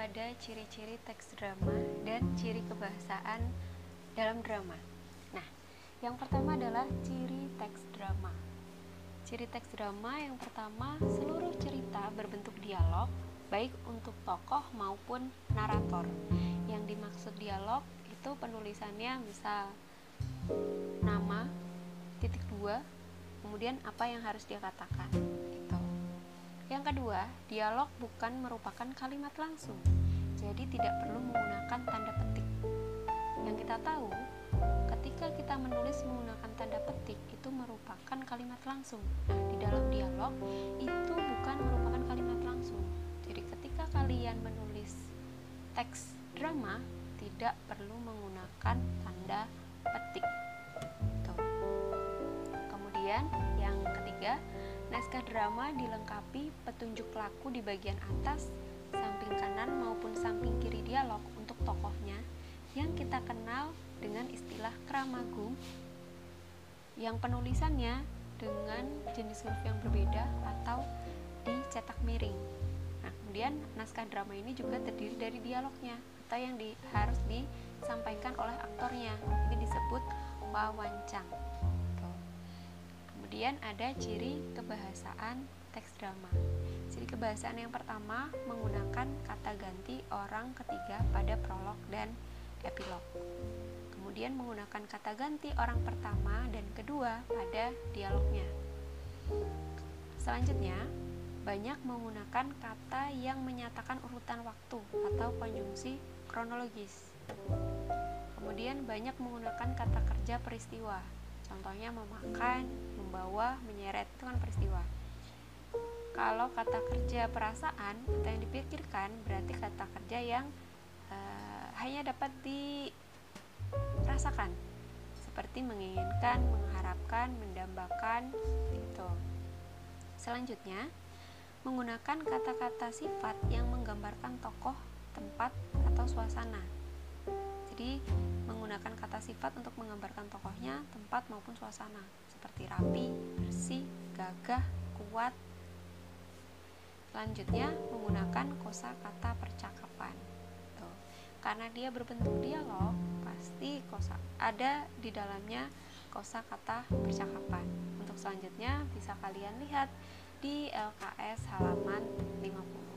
pada ciri-ciri teks drama dan ciri kebahasaan dalam drama. Nah, yang pertama adalah ciri teks drama. Ciri teks drama yang pertama, seluruh cerita berbentuk dialog, baik untuk tokoh maupun narator. Yang dimaksud dialog itu penulisannya misal nama, titik dua, kemudian apa yang harus dia katakan. Yang kedua, dialog bukan merupakan kalimat langsung, jadi tidak perlu menggunakan tanda petik. Yang kita tahu, ketika kita menulis menggunakan tanda petik itu merupakan kalimat langsung. Nah, di dalam dialog itu bukan merupakan kalimat langsung. Jadi ketika kalian menulis teks drama tidak perlu menggunakan tanda petik. Tuh. Kemudian yang ketiga, Naskah drama dilengkapi petunjuk laku di bagian atas, kita kenal dengan istilah kramagung yang penulisannya dengan jenis huruf yang berbeda atau dicetak miring. Nah, kemudian naskah drama ini juga terdiri dari dialognya atau yang di, harus disampaikan oleh aktornya. Ini disebut wawancang. Kemudian ada ciri kebahasaan teks drama. Ciri kebahasaan yang pertama menggunakan kata ganti orang ketiga pada prolog dan epilog. Kemudian menggunakan kata ganti orang pertama dan kedua pada dialognya. Selanjutnya, banyak menggunakan kata yang menyatakan urutan waktu atau konjungsi kronologis. Kemudian banyak menggunakan kata kerja peristiwa contohnya memakan membawa menyeret itu kan peristiwa kalau kata kerja perasaan atau yang dipikirkan berarti kata kerja yang uh, hanya dapat dirasakan seperti menginginkan mengharapkan mendambakan itu selanjutnya menggunakan kata-kata sifat yang menggambarkan tokoh tempat atau suasana jadi menggunakan kata sifat untuk menggambarkan tokohnya, tempat maupun suasana, seperti rapi, bersih, gagah, kuat. Selanjutnya, menggunakan kosa kata percakapan. Karena dia berbentuk dialog, pasti kosa ada di dalamnya kosa kata percakapan. Untuk selanjutnya bisa kalian lihat di LKS halaman 50.